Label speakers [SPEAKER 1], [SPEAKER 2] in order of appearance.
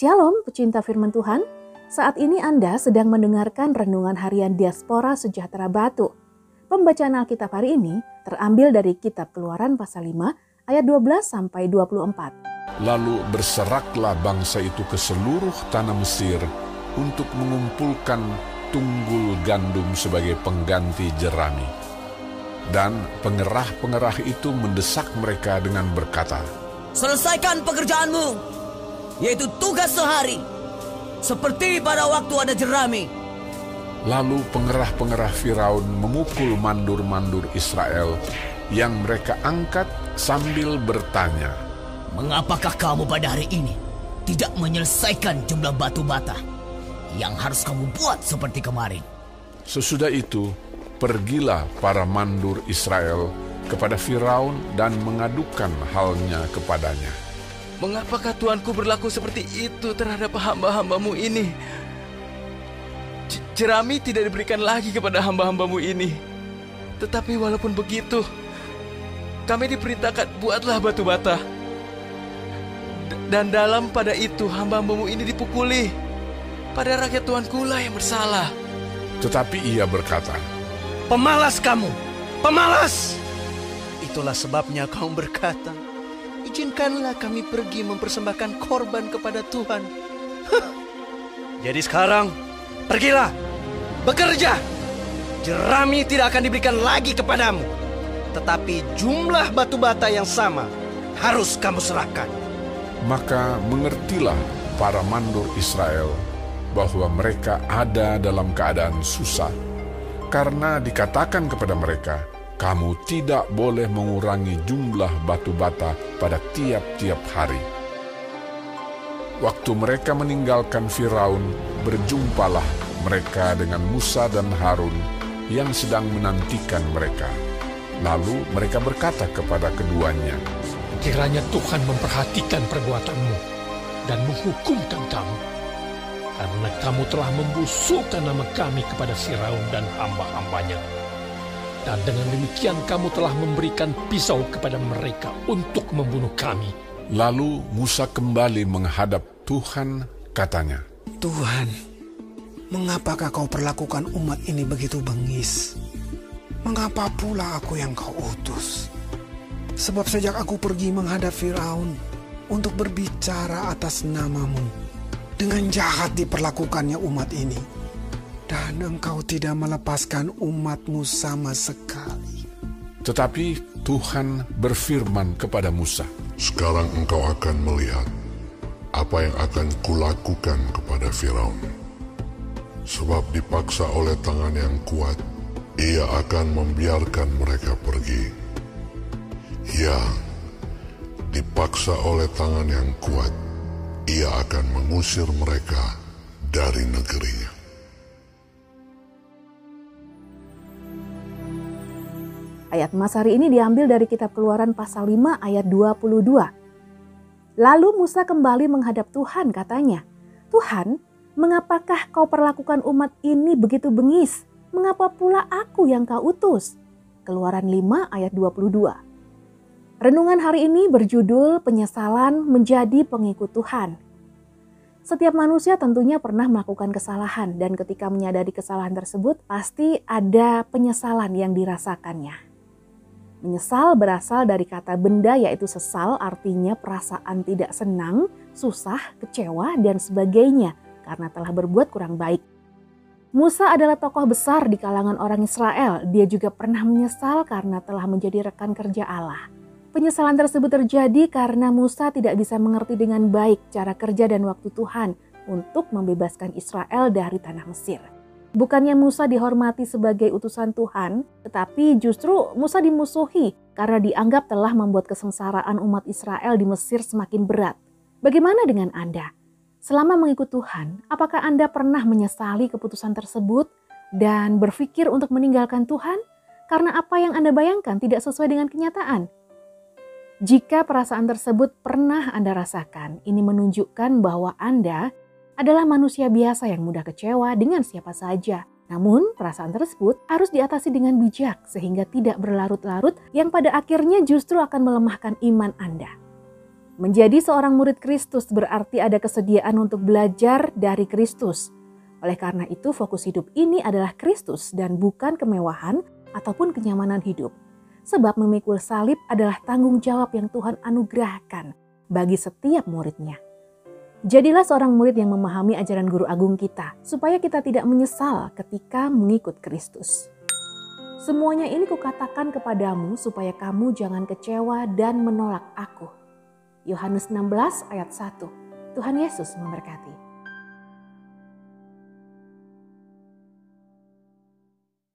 [SPEAKER 1] Shalom pecinta firman Tuhan, saat ini Anda sedang mendengarkan Renungan Harian Diaspora Sejahtera Batu. Pembacaan Alkitab hari ini terambil dari Kitab Keluaran pasal 5 ayat 12 sampai 24.
[SPEAKER 2] Lalu berseraklah bangsa itu ke seluruh tanah Mesir untuk mengumpulkan tunggul gandum sebagai pengganti jerami. Dan pengerah-pengerah itu mendesak mereka dengan berkata,
[SPEAKER 3] Selesaikan pekerjaanmu, yaitu tugas sehari, seperti pada waktu ada jerami.
[SPEAKER 2] Lalu pengerah-pengerah Firaun memukul mandur-mandur Israel yang mereka angkat sambil bertanya,
[SPEAKER 3] Mengapakah kamu pada hari ini tidak menyelesaikan jumlah batu bata yang harus kamu buat seperti kemarin?
[SPEAKER 2] Sesudah itu, pergilah para mandur Israel kepada Firaun dan mengadukan halnya kepadanya.
[SPEAKER 4] Mengapakah Tuanku berlaku seperti itu terhadap hamba-hambamu ini? Jerami tidak diberikan lagi kepada hamba-hambamu ini. Tetapi walaupun begitu, kami diperintahkan buatlah batu bata. Dan dalam pada itu hamba-hambamu ini dipukuli. Pada rakyat Tuanku lah yang bersalah.
[SPEAKER 2] Tetapi ia berkata,
[SPEAKER 5] Pemalas kamu, pemalas! Itulah sebabnya kamu berkata, izinkanlah kami pergi mempersembahkan korban kepada Tuhan. Jadi sekarang, pergilah, bekerja. Jerami tidak akan diberikan lagi kepadamu. Tetapi jumlah batu bata yang sama harus kamu serahkan.
[SPEAKER 2] Maka mengertilah para mandur Israel bahwa mereka ada dalam keadaan susah, karena dikatakan kepada mereka, kamu tidak boleh mengurangi jumlah batu bata pada tiap-tiap hari. Waktu mereka meninggalkan Firaun, berjumpalah mereka dengan Musa dan Harun yang sedang menantikan mereka. Lalu mereka berkata kepada keduanya,
[SPEAKER 6] Kiranya Tuhan memperhatikan perbuatanmu dan menghukumkan kamu. Karena kamu telah membusukkan nama kami kepada Firaun dan hamba-hambanya dan dengan demikian kamu telah memberikan pisau kepada mereka untuk membunuh kami.
[SPEAKER 2] Lalu Musa kembali menghadap Tuhan, katanya,
[SPEAKER 7] Tuhan, mengapakah kau perlakukan umat ini begitu bengis? Mengapa pula aku yang kau utus? Sebab sejak aku pergi menghadap Firaun untuk berbicara atas namamu, dengan jahat diperlakukannya umat ini dan engkau tidak melepaskan umatmu sama sekali.
[SPEAKER 2] Tetapi Tuhan berfirman kepada Musa,
[SPEAKER 8] Sekarang engkau akan melihat apa yang akan kulakukan kepada Firaun. Sebab dipaksa oleh tangan yang kuat, ia akan membiarkan mereka pergi. Ya, dipaksa oleh tangan yang kuat, ia akan mengusir mereka dari negerinya.
[SPEAKER 1] Ayat Mas hari ini diambil dari kitab keluaran pasal 5 ayat 22. Lalu Musa kembali menghadap Tuhan katanya, Tuhan, mengapakah kau perlakukan umat ini begitu bengis? Mengapa pula aku yang kau utus? Keluaran 5 ayat 22. Renungan hari ini berjudul Penyesalan Menjadi Pengikut Tuhan. Setiap manusia tentunya pernah melakukan kesalahan dan ketika menyadari kesalahan tersebut pasti ada penyesalan yang dirasakannya. Menyesal berasal dari kata benda yaitu sesal artinya perasaan tidak senang, susah, kecewa, dan sebagainya karena telah berbuat kurang baik. Musa adalah tokoh besar di kalangan orang Israel. Dia juga pernah menyesal karena telah menjadi rekan kerja Allah. Penyesalan tersebut terjadi karena Musa tidak bisa mengerti dengan baik cara kerja dan waktu Tuhan untuk membebaskan Israel dari tanah Mesir. Bukannya Musa dihormati sebagai utusan Tuhan, tetapi justru Musa dimusuhi karena dianggap telah membuat kesengsaraan umat Israel di Mesir semakin berat. Bagaimana dengan Anda? Selama mengikut Tuhan, apakah Anda pernah menyesali keputusan tersebut dan berpikir untuk meninggalkan Tuhan karena apa yang Anda bayangkan tidak sesuai dengan kenyataan? Jika perasaan tersebut pernah Anda rasakan, ini menunjukkan bahwa Anda adalah manusia biasa yang mudah kecewa dengan siapa saja. Namun, perasaan tersebut harus diatasi dengan bijak sehingga tidak berlarut-larut yang pada akhirnya justru akan melemahkan iman Anda. Menjadi seorang murid Kristus berarti ada kesediaan untuk belajar dari Kristus. Oleh karena itu, fokus hidup ini adalah Kristus dan bukan kemewahan ataupun kenyamanan hidup. Sebab memikul salib adalah tanggung jawab yang Tuhan anugerahkan bagi setiap muridnya. Jadilah seorang murid yang memahami ajaran guru agung kita, supaya kita tidak menyesal ketika mengikut Kristus. Semuanya ini kukatakan kepadamu supaya kamu jangan kecewa dan menolak aku. Yohanes 16 ayat 1. Tuhan Yesus memberkati.